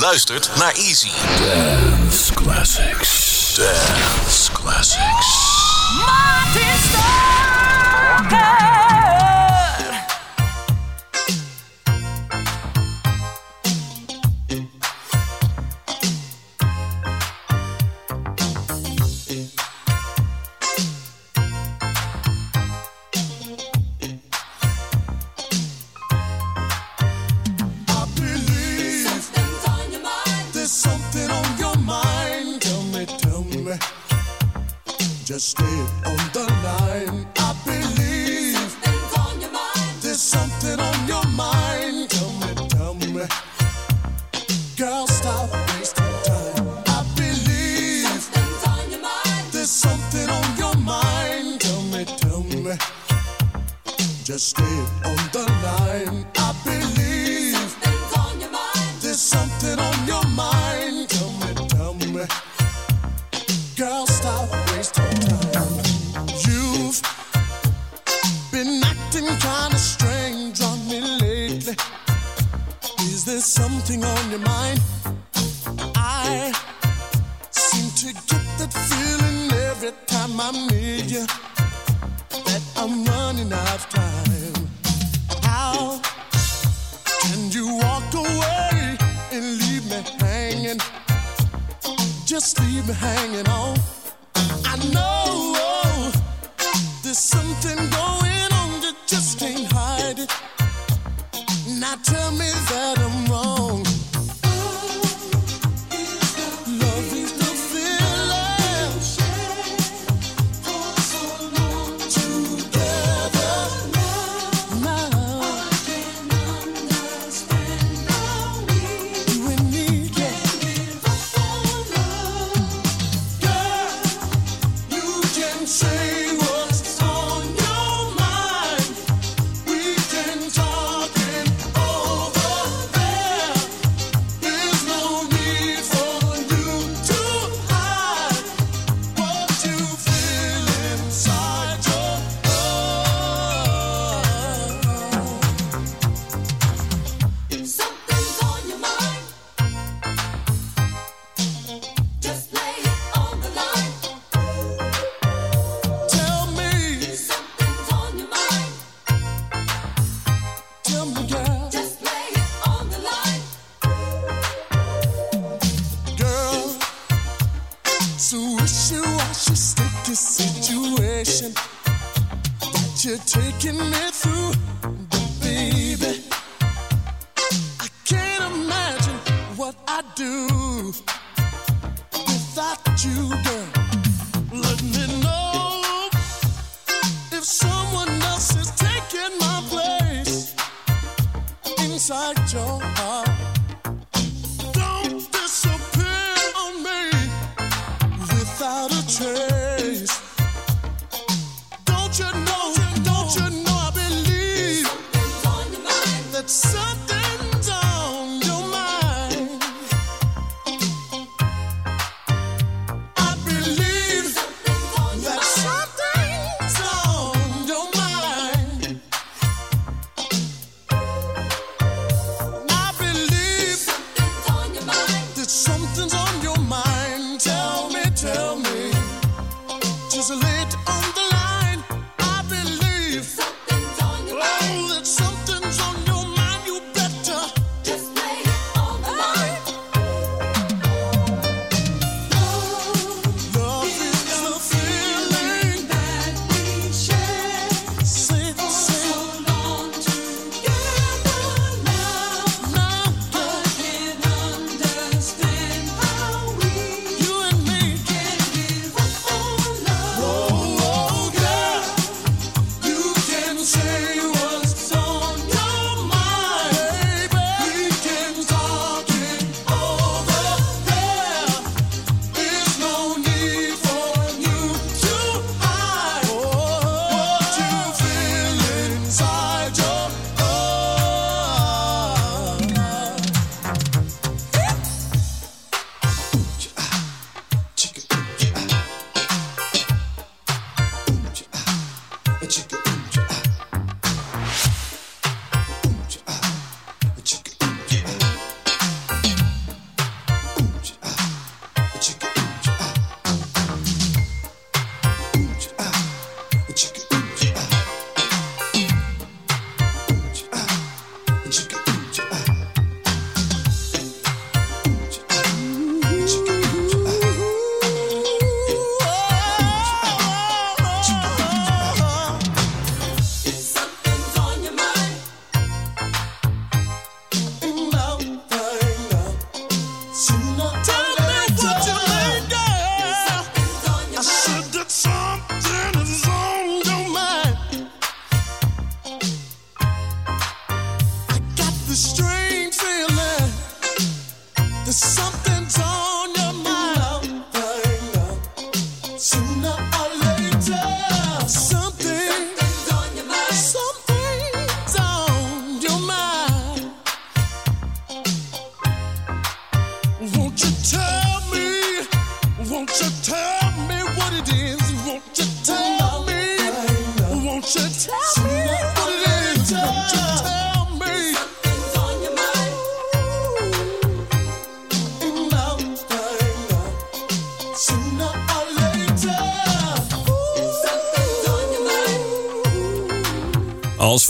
luistert naar Easy. Dance Classics. Dance Classics. Martin Starker.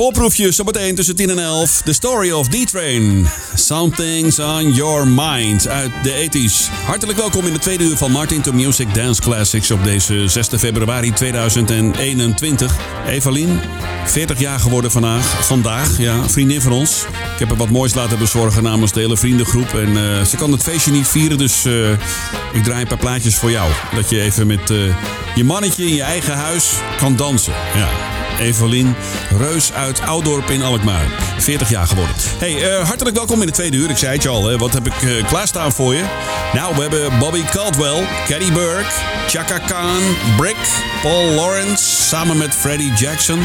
Voorproefje zometeen tussen 10 en 11. The Story of D-Train. Something's on your mind uit de 80s. Hartelijk welkom in de tweede uur van Martin to Music Dance Classics op deze 6 februari 2021. Evelien, 40 jaar geworden vandaag. Vandaag, ja, vriendin van ons. Ik heb er wat moois laten bezorgen namens de hele vriendengroep. En eh, ze kan het feestje niet vieren, dus eh, ik draai een paar plaatjes voor jou. Dat je even met eh, je mannetje in je eigen huis kan dansen. Ja. Evelien Reus uit Oudorp in Alkmaar. 40 jaar geworden. Hey, eh, hartelijk welkom in de tweede uur. Ik zei het je al, hè. wat heb ik eh, klaarstaan voor je? Nou, we hebben Bobby Caldwell, Caddy Burke, Chaka Khan, Brick, Paul Lawrence... samen met Freddie Jackson...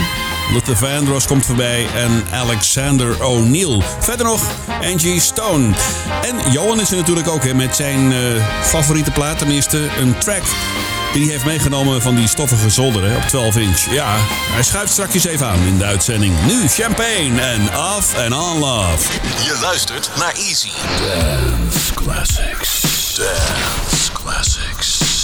Luther Vandross komt voorbij en Alexander O'Neill. Verder nog Angie Stone. En Johan is er natuurlijk ook hè, met zijn eh, favoriete plaat. Tenminste, een track die hij heeft meegenomen van die stoffige zolder hè, op 12 inch. Ja, hij schuift straks even aan in de uitzending. Nu Champagne en Off and On Love. Je luistert naar Easy. Dance classics. Dance Classics.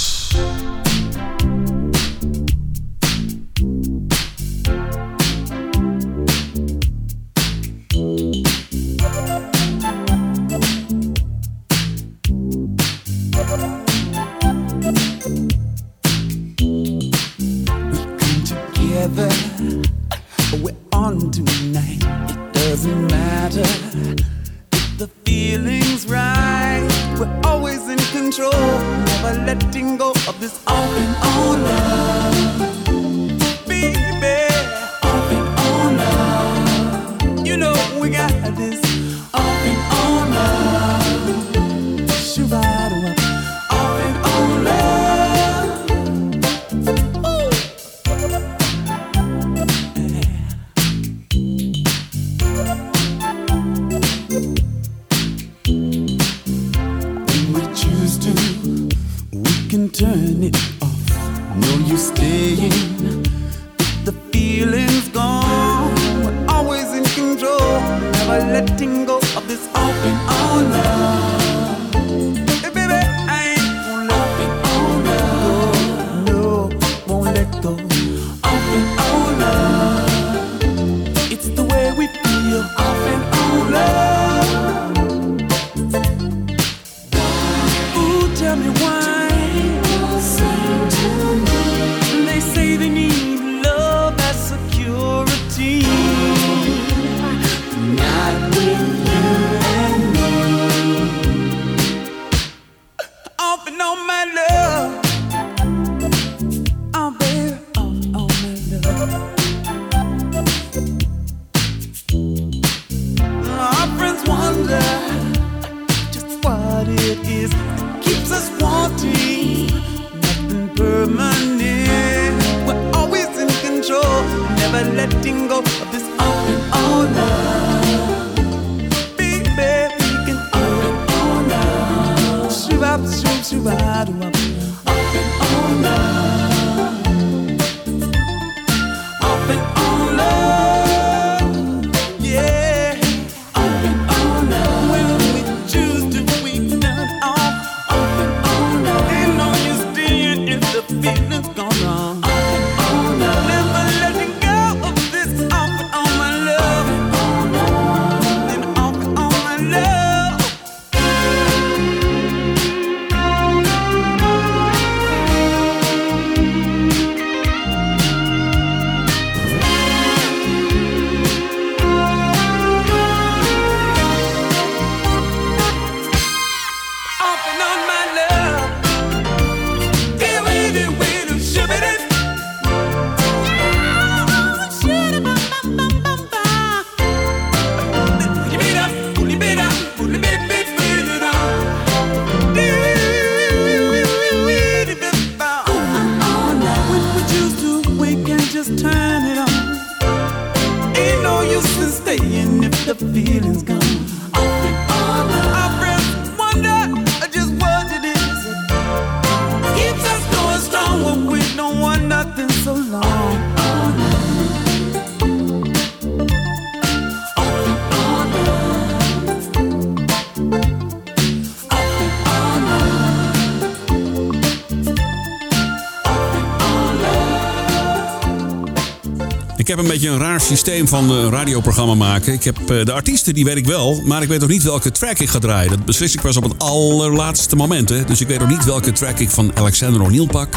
Heb een beetje een raar systeem van eh, radioprogramma maken. Ik heb eh, de artiesten, die weet ik wel. Maar ik weet nog niet welke track ik ga draaien. Dat beslis ik pas op het allerlaatste moment. Hè. Dus ik weet nog niet welke track ik van Alexander O'Neill pak.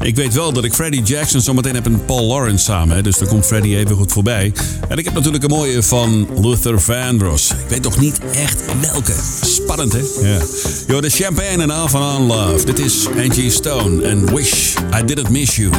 Ik weet wel dat ik Freddie Jackson zometeen heb en Paul Lawrence samen. Dus dan komt Freddie even goed voorbij. En ik heb natuurlijk een mooie van Luther Vandross. Ik weet nog niet echt welke. Spannend, hè? Ja. Yo, de Champagne en Al van On Love. Dit is Angie Stone en Wish I Didn't Miss You.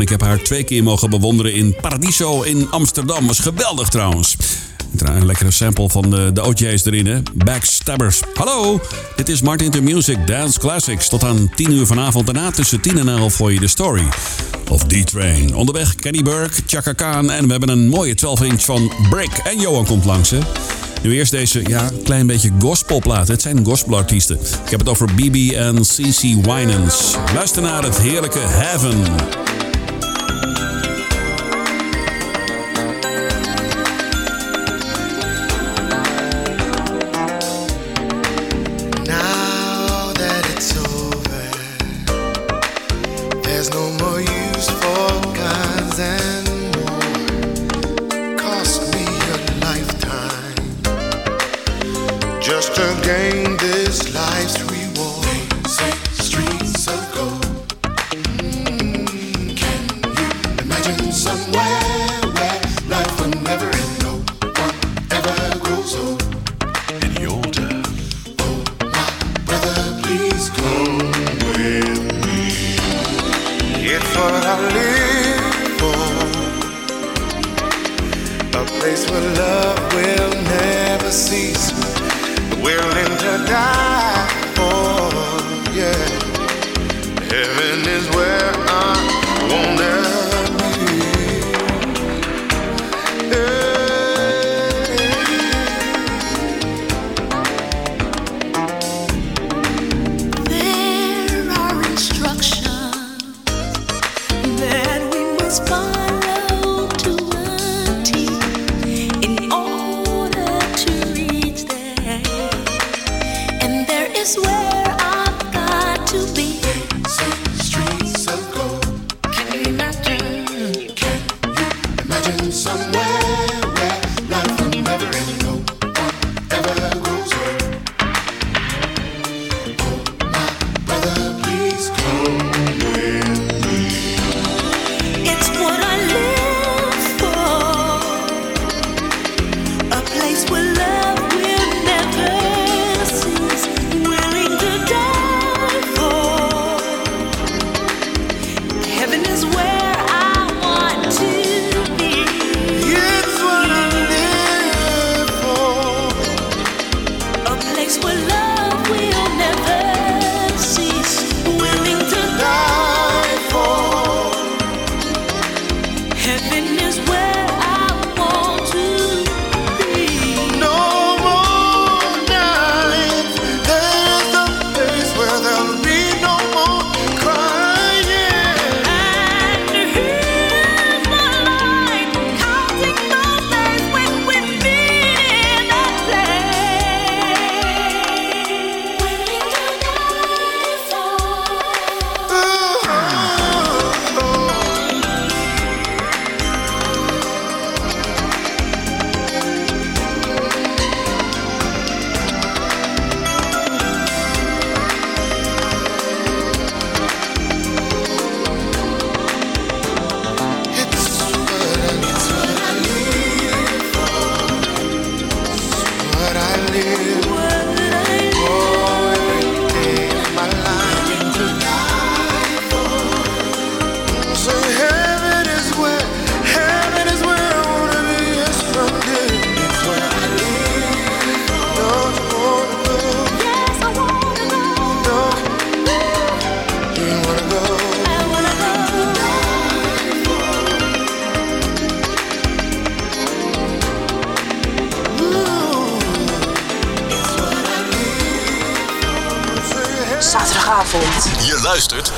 Ik heb haar twee keer mogen bewonderen in Paradiso in Amsterdam. Was geweldig trouwens. Een lekkere sample van de, de OJ's erin, hè? Backstabbers. Hallo, dit is Martin to Music Dance Classics. Tot aan 10 uur vanavond. Daarna tussen 10 en 11 voor je de story of D-Train. Onderweg Kenny Burke, Chaka Khan en we hebben een mooie 12-inch van Brick. En Johan komt langs? Nu eerst deze, ja, klein beetje gospelplaat. Het zijn gospelartiesten. Ik heb het over BB en CC Winans. Luister naar het heerlijke Heaven.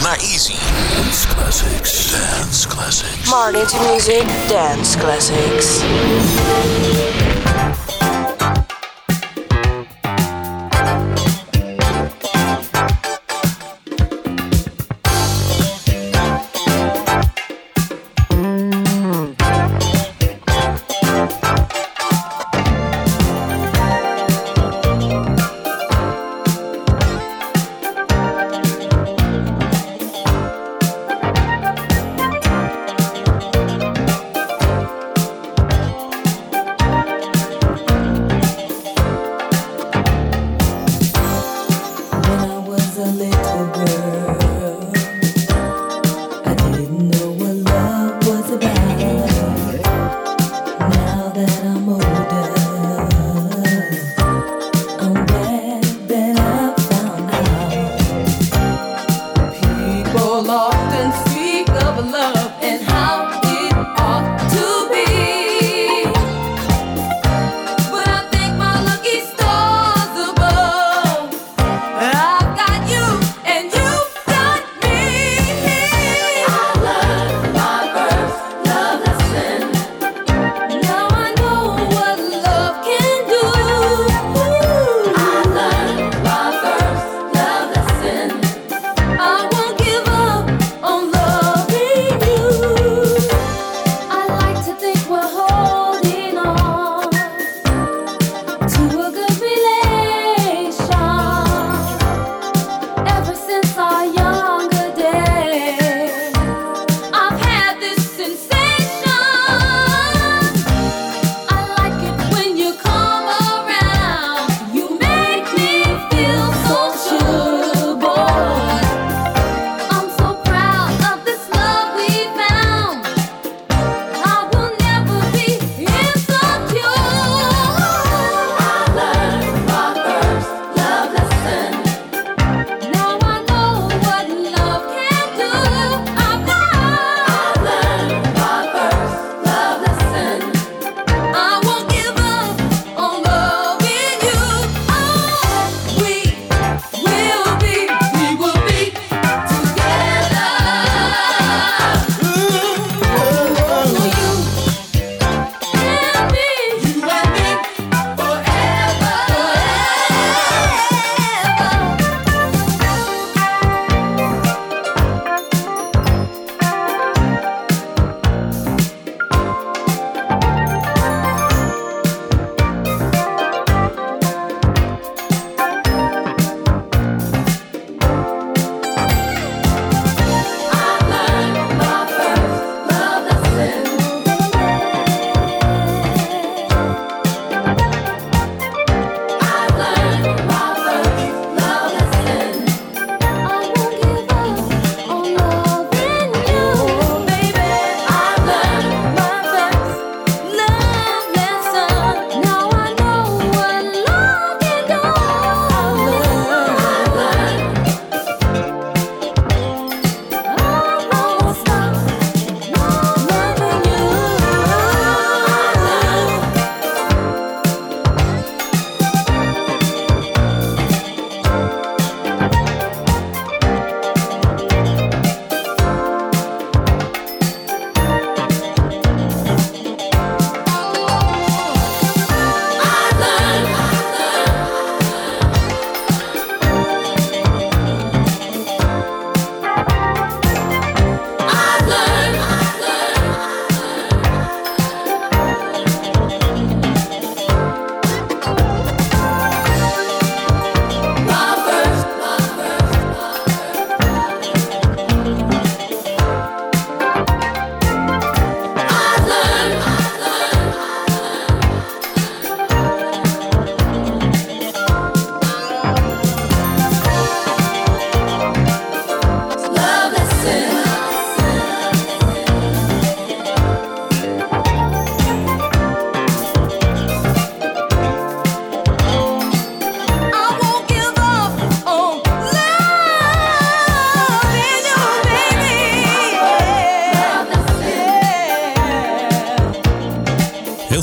Not Easy. Dance Classics. Dance Classics. Marnit Music Dance Classics.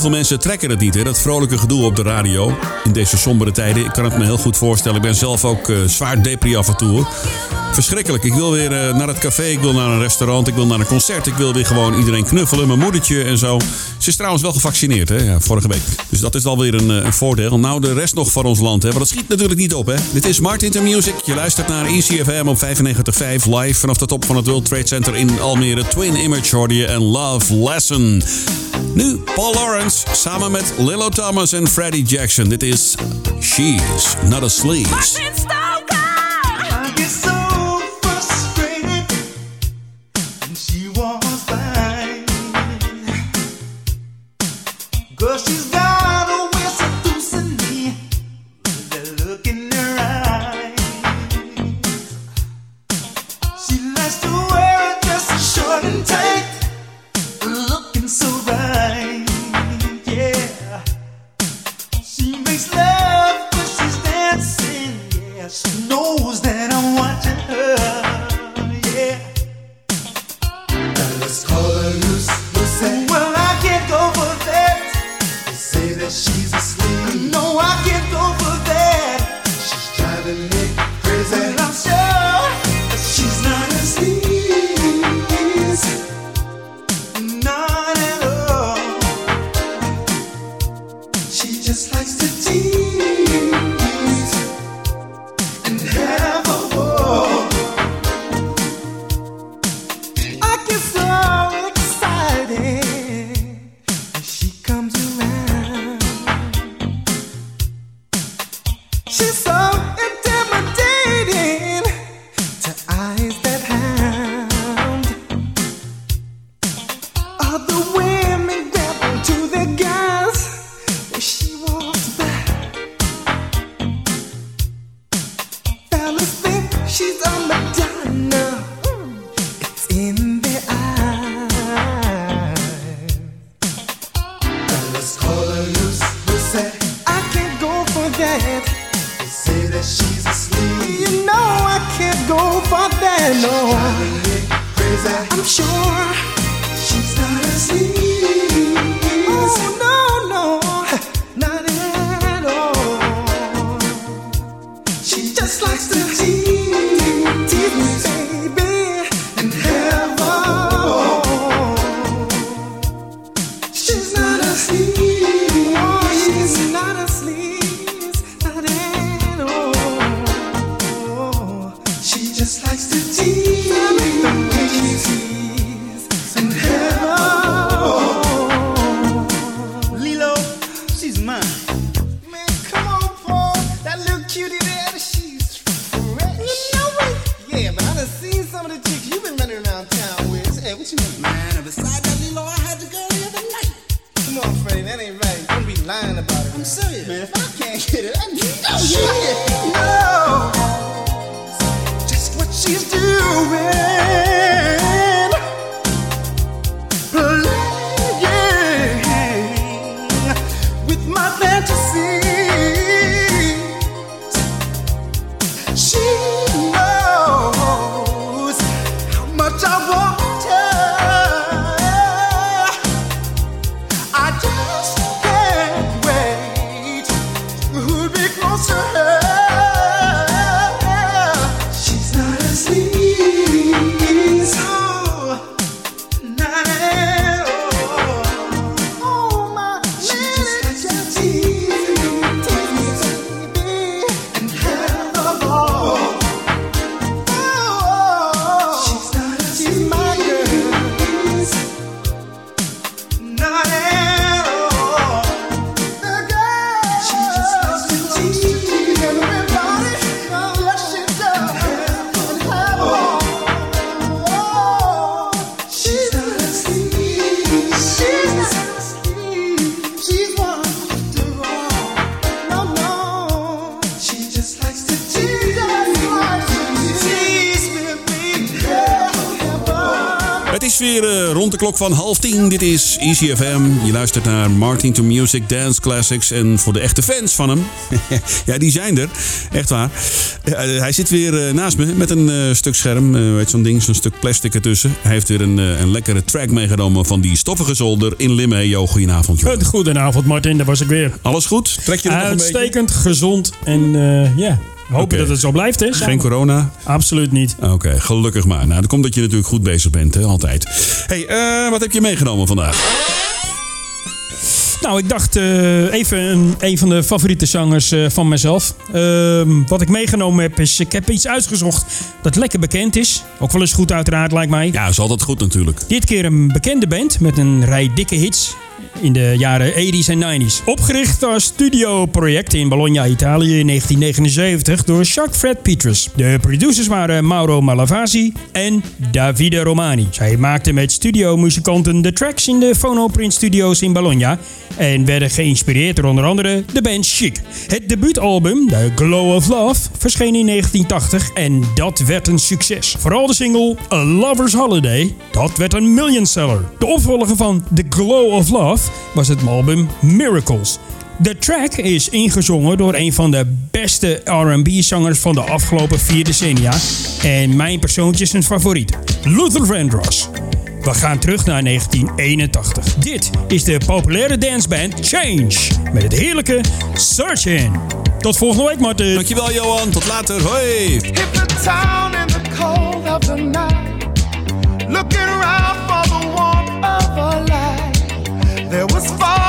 veel mensen trekken het niet, hè? dat vrolijke gedoe op de radio. In deze sombere tijden, ik kan het me heel goed voorstellen. Ik ben zelf ook eh, zwaar depri af en toe. Verschrikkelijk. Ik wil weer eh, naar het café, ik wil naar een restaurant, ik wil naar een concert. Ik wil weer gewoon iedereen knuffelen, mijn moedertje en zo. Ze is trouwens wel gevaccineerd, hè? Ja, vorige week. Dus dat is alweer een, eh, een voordeel. Nou, de rest nog van ons land, hè? maar dat schiet natuurlijk niet op. Hè? Dit is Martin Intermusic. Je luistert naar ECFM op 95.5 live vanaf de top van het World Trade Center in Almere. Twin Image hoorde en Love Lesson. Nu Paul Lawrence samen met Lilo Thomas en Freddie Jackson. Dit is She's Not a is I walk van half tien. Dit is ECFM. Je luistert naar Martin to Music, Dance Classics. En voor de echte fans van hem, ja, die zijn er. Echt waar. Eh, eh, hij zit weer eh, naast me met een stuk scherm. weet zo'n ding, zo'n stuk plastic ertussen. Hij heeft weer een, een lekkere track meegenomen van die stoffige zolder in Limmejo. Goedenavond, jongen. Goedenavond, Martin. Daar was ik weer. Alles goed? Trek je er nog een beetje? Uitstekend, gezond en ja, hopen dat het zo blijft. Hè, Geen corona? Absoluut niet. Oké, gelukkig maar. Nou, dat komt dat je natuurlijk goed bezig bent, hè, altijd. hey, eh, wat heb je meegenomen vandaag? Nou, ik dacht eh, even een, een van de favoriete zangers eh, van mezelf. Ehm, wat ik meegenomen heb is, ik heb iets uitgezocht dat lekker bekend is. Ook wel eens goed uiteraard, lijkt mij. Ja, is altijd goed natuurlijk. Dit keer een bekende band met een rij dikke hits in de jaren 80s en 90s. Opgericht als studioproject in Bologna, Italië in 1979 door Jacques Fred Petrus. De producers waren Mauro Malavasi en Davide Romani. Zij maakten met studiomuzikanten de tracks in de Phonoprint Studios in Bologna en werden geïnspireerd door onder andere de band Chic. Het debuutalbum, The Glow of Love, verscheen in 1980 en dat werd een succes. Vooral de single A Lover's Holiday, dat werd een millionseller. De opvolger van The Glow of Love was het album Miracles. De track is ingezongen door een van de beste R&B-zangers van de afgelopen vier decennia. En mijn persoontje is een favoriet, Luther Vandross. We gaan terug naar 1981. Dit is de populaire danceband Change met het heerlijke Searching. Tot volgende week, Martin. Dankjewel, Johan. Tot later. Hoi. Hit the town in the cold of the night. Looking around There was fog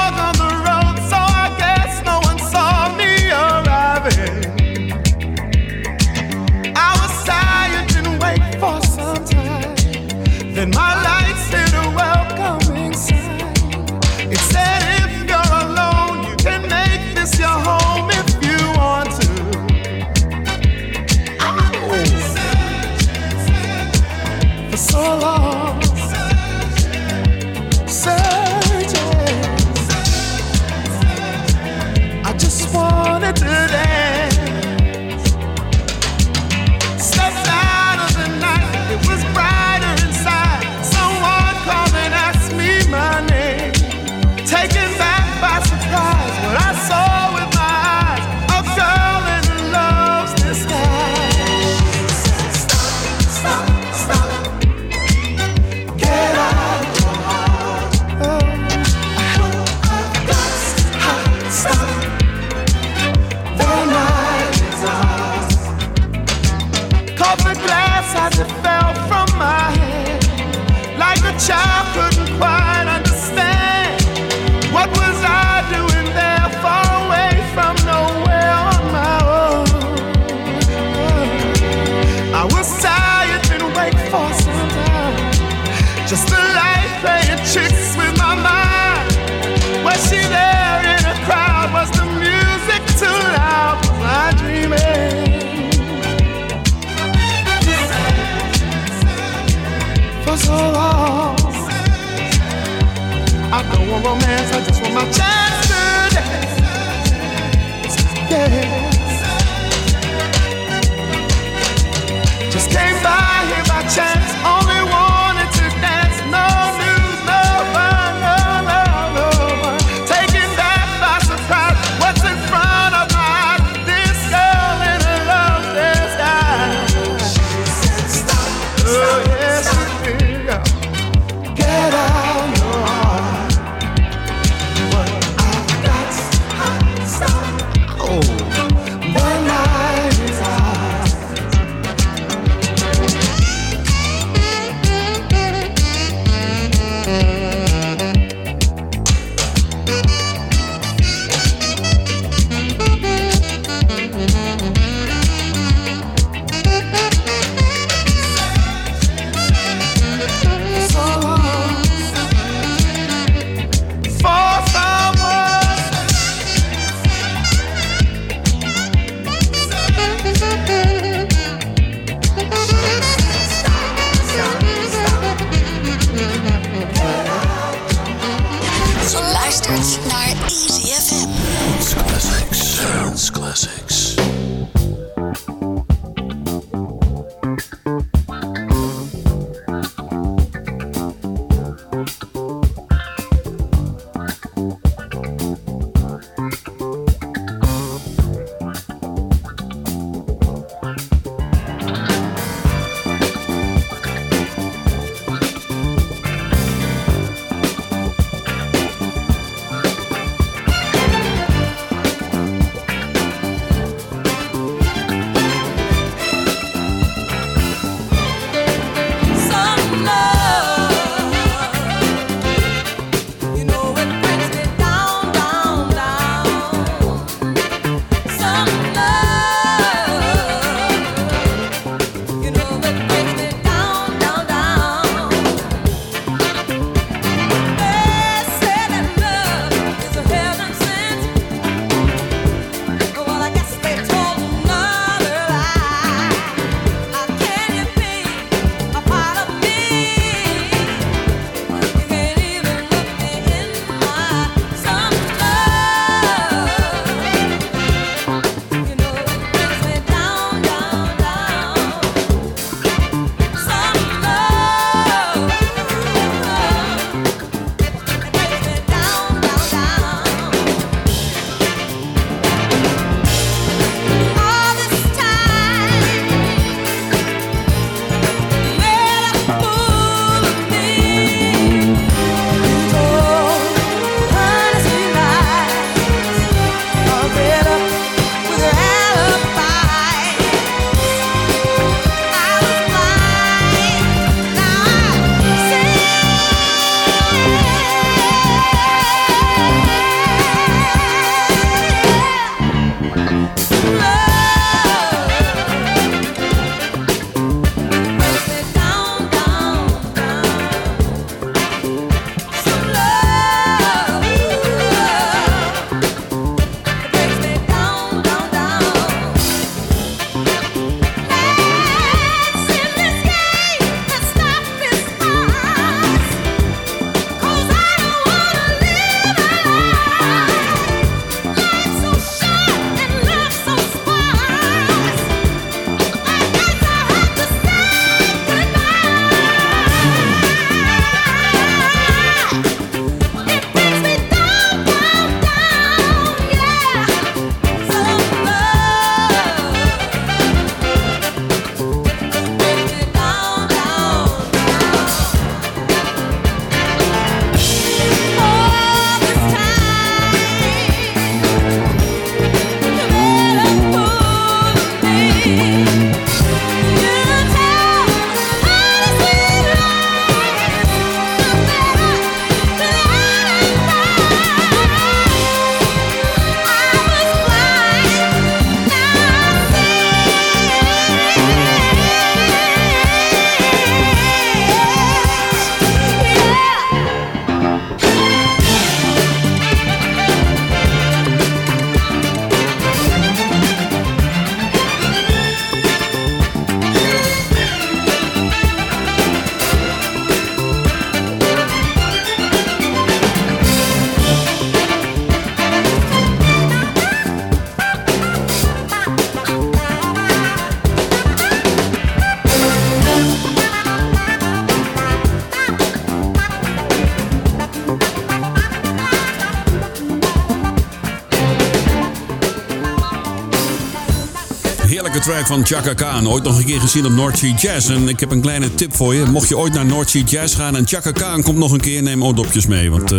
van Chaka Khan. Ooit nog een keer gezien op North Sea Jazz. En ik heb een kleine tip voor je. Mocht je ooit naar North Sea Jazz gaan en Chaka Khan komt nog een keer, neem oordopjes mee. Want eh,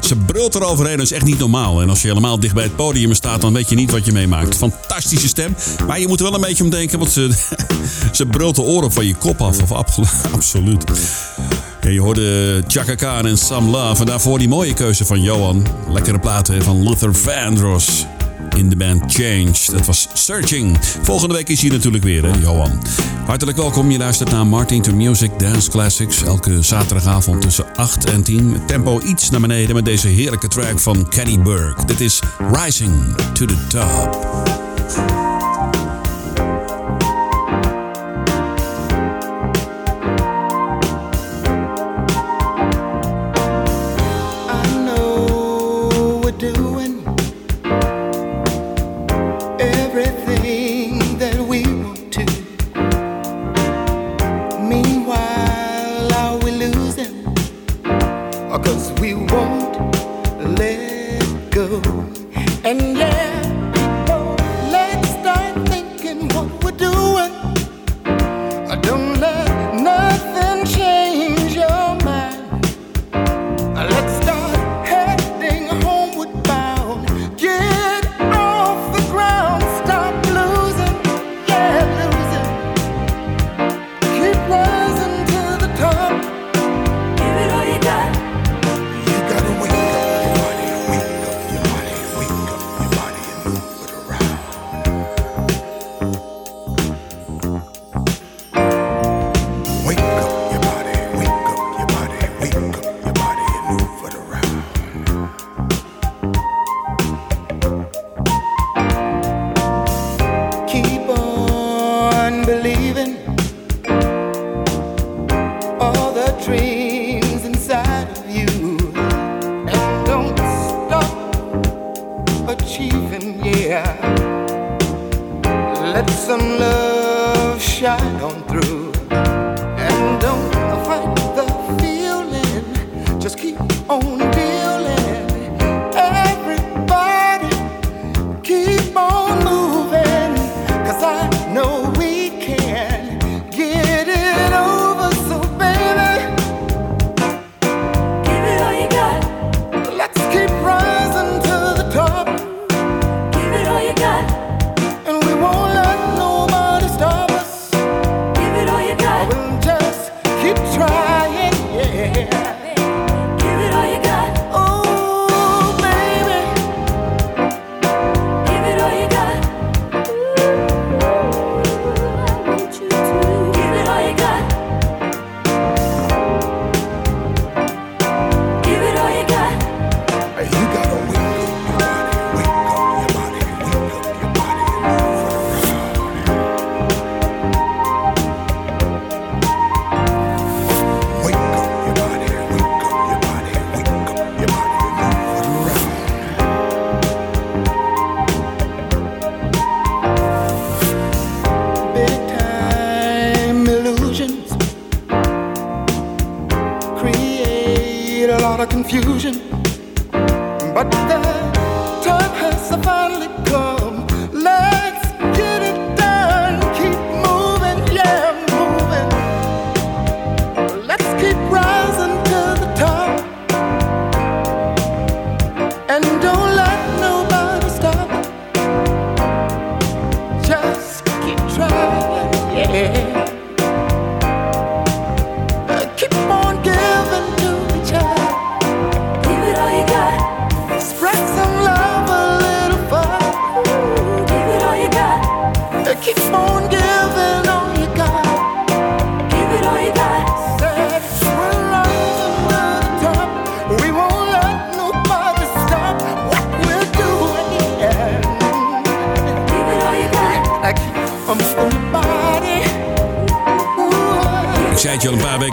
ze brult eroverheen, dat is echt niet normaal. En als je helemaal dicht bij het podium staat, dan weet je niet wat je meemaakt. Fantastische stem. Maar je moet er wel een beetje om denken, want ze, ze brult de oren van je kop af. Of ab- absoluut. Ja, je hoorde Chaka Khan en Some Love. En daarvoor die mooie keuze van Johan. Lekkere platen van Luther Vandross. In de band Change. Dat was Searching. Volgende week is hij natuurlijk weer, hè, Johan. Hartelijk welkom. Je luistert naar Martin to Music Dance Classics. Elke zaterdagavond tussen 8 en 10. Met tempo iets naar beneden met deze heerlijke track van Kenny Burke. Dit is Rising to the Top.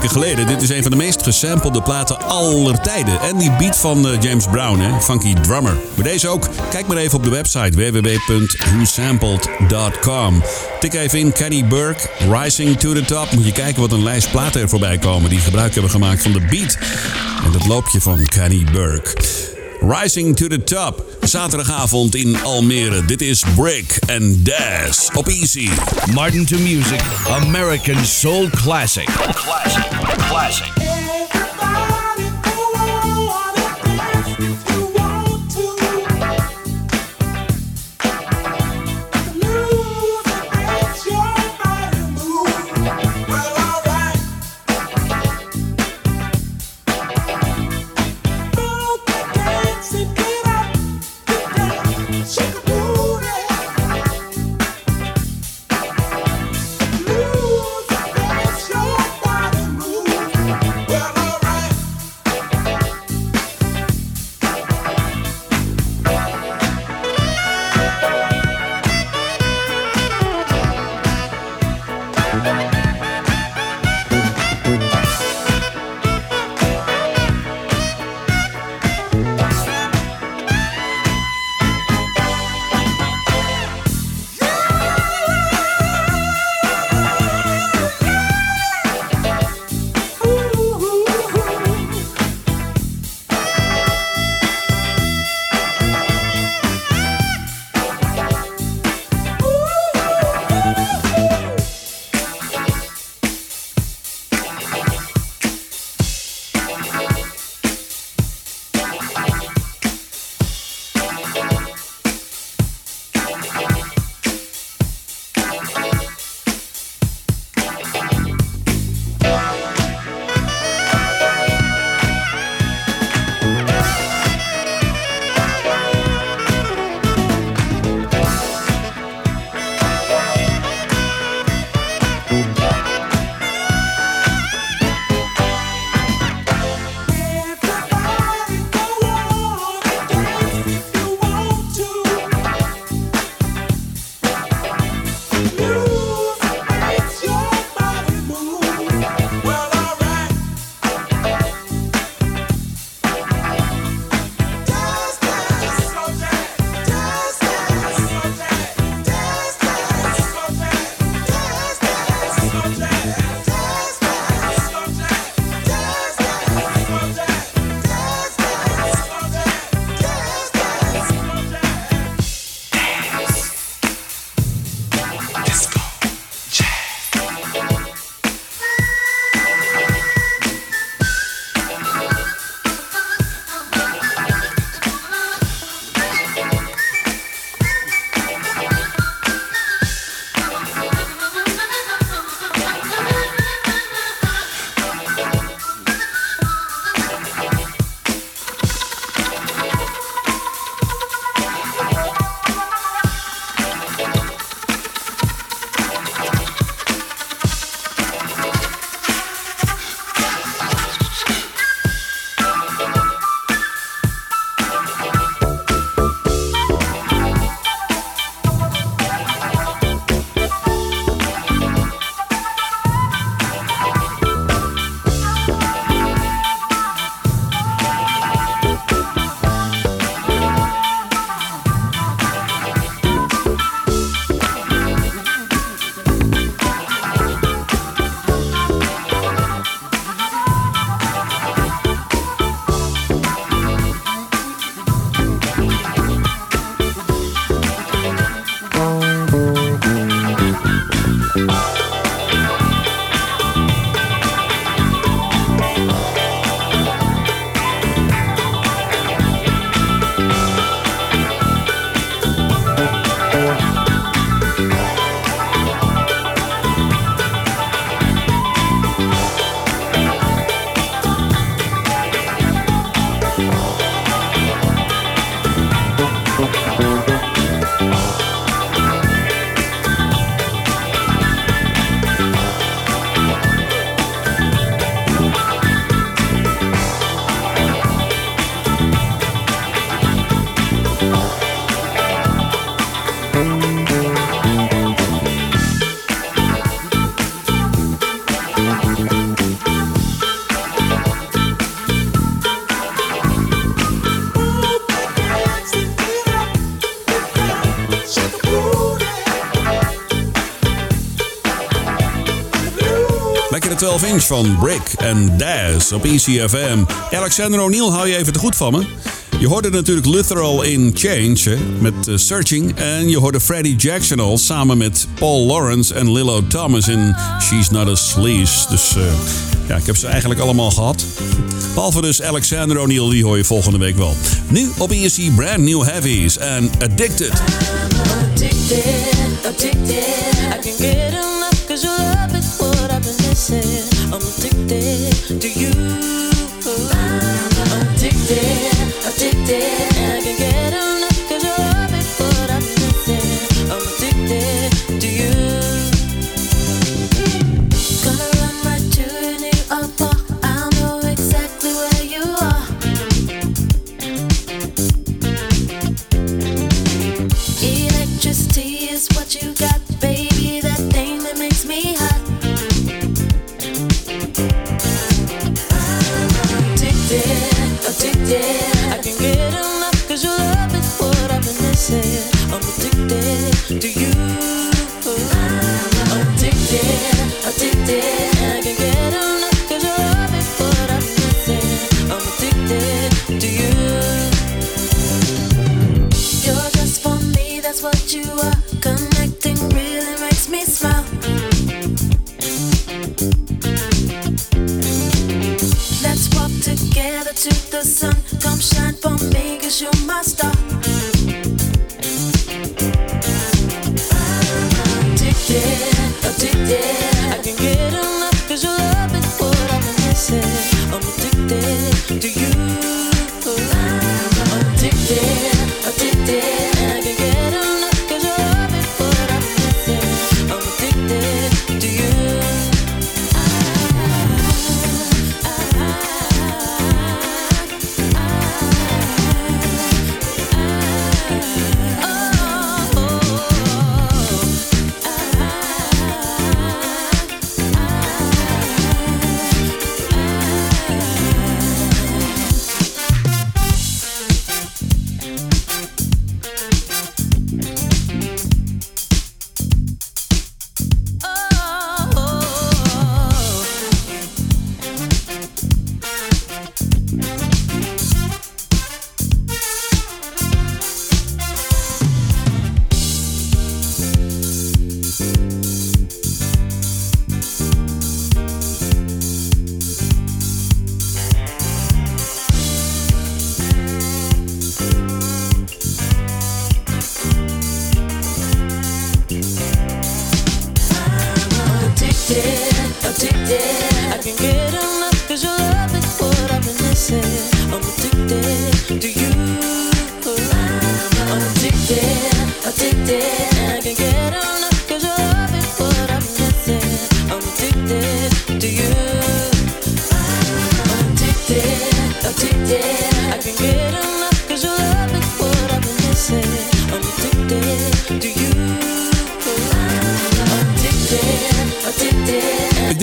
Geleden. Dit is een van de meest gesampelde platen aller tijden. En die beat van eh, James Brown, hè? Funky Drummer. Maar deze ook. Kijk maar even op de website www.whosampled.com. Tik even in Kenny Burke, Rising to the Top. Moet je kijken wat een lijst platen er voorbij komen die gebruik hebben gemaakt van de beat. En dat loopje van Kenny Burke. Rising to the Top. Zaterdagavond in Almere. Dit is Break and Dash op Easy. Martin to Music, American Soul Classic. Classic. Classic. 12 inch van Brick en Daz op ECFM. Alexander O'Neill, hou je even te goed van me. Je hoorde natuurlijk Luther al in Change met eh, Searching. En je hoorde Freddie Jackson al samen met Paul Lawrence en Lilo Thomas in She's Not a Sleaze. Dus eh, ja, ik heb ze eigenlijk allemaal gehad. Behalve dus Alexander O'Neill, die hoor je volgende week wel. Nu op ESC Brand New Heavies en Addicted. I can get enough addicted to you. I'm addicted, to the sun. Come shine for me, cause you're my star.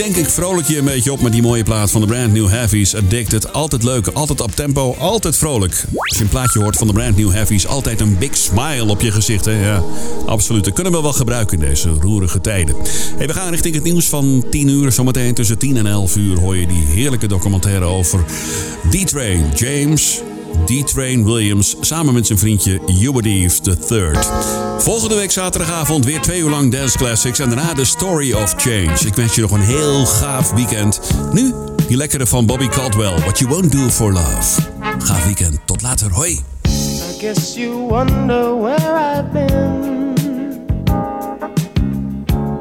Denk ik vrolijk je een beetje op met die mooie plaat van de Brand New Heavies. Addicted, altijd leuk, altijd op tempo, altijd vrolijk. Als je een plaatje hoort van de Brand New Heavies, altijd een big smile op je gezicht. Hè? Ja, absoluut. Dat kunnen we wel gebruiken in deze roerige tijden. We gaan richting het nieuws van 10 uur. Zometeen tussen 10 en 11 uur hoor je die heerlijke documentaire over D-Train. James D-Train Williams samen met zijn vriendje Ubadief III. Volgende week zaterdagavond weer twee uur lang Dance Classics en daarna de Story of Change. Ik wens je nog een heel gaaf weekend. Nu die lekkere van Bobby Caldwell, What You Won't Do For Love. Gaaf weekend, tot later, hoi. I guess you wonder where I've been.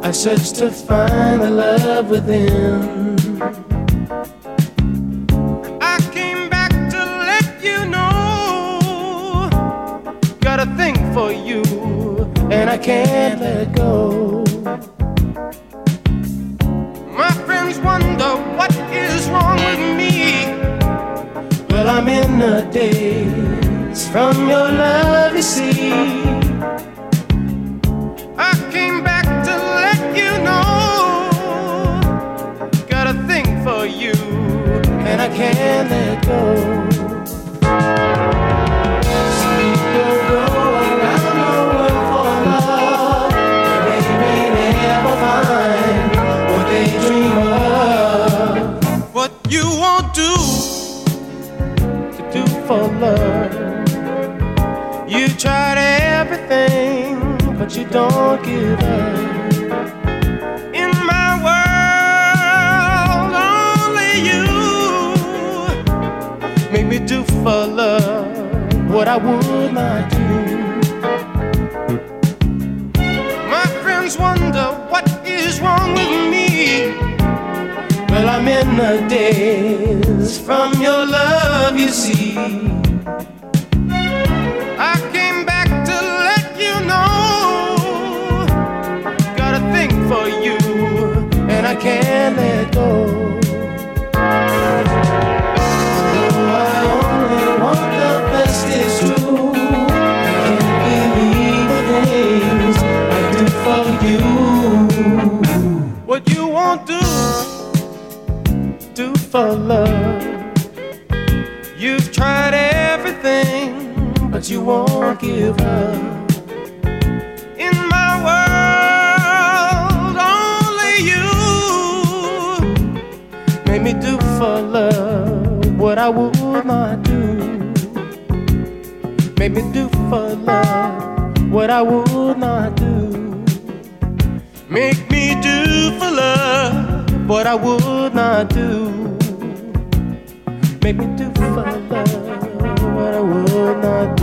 I to find the love within. And I can't let go. My friends wonder what is wrong with me. Well, I'm in a daze from your love, you see. I came back to let you know. Got a thing for you, and I can't let go. for love. You tried everything, but you don't give up. in my world make me do for love what I would not do. Well, I'm in the days from your love, you see. I came back to let you know. Got a thing for you, and I can't let go. I for love. You've tried everything, but you won't give up. In my world, only you make me do for love what I would not do. Make me do for love what I would not do. Make me do for love what I would not do. Make me do for love what I would not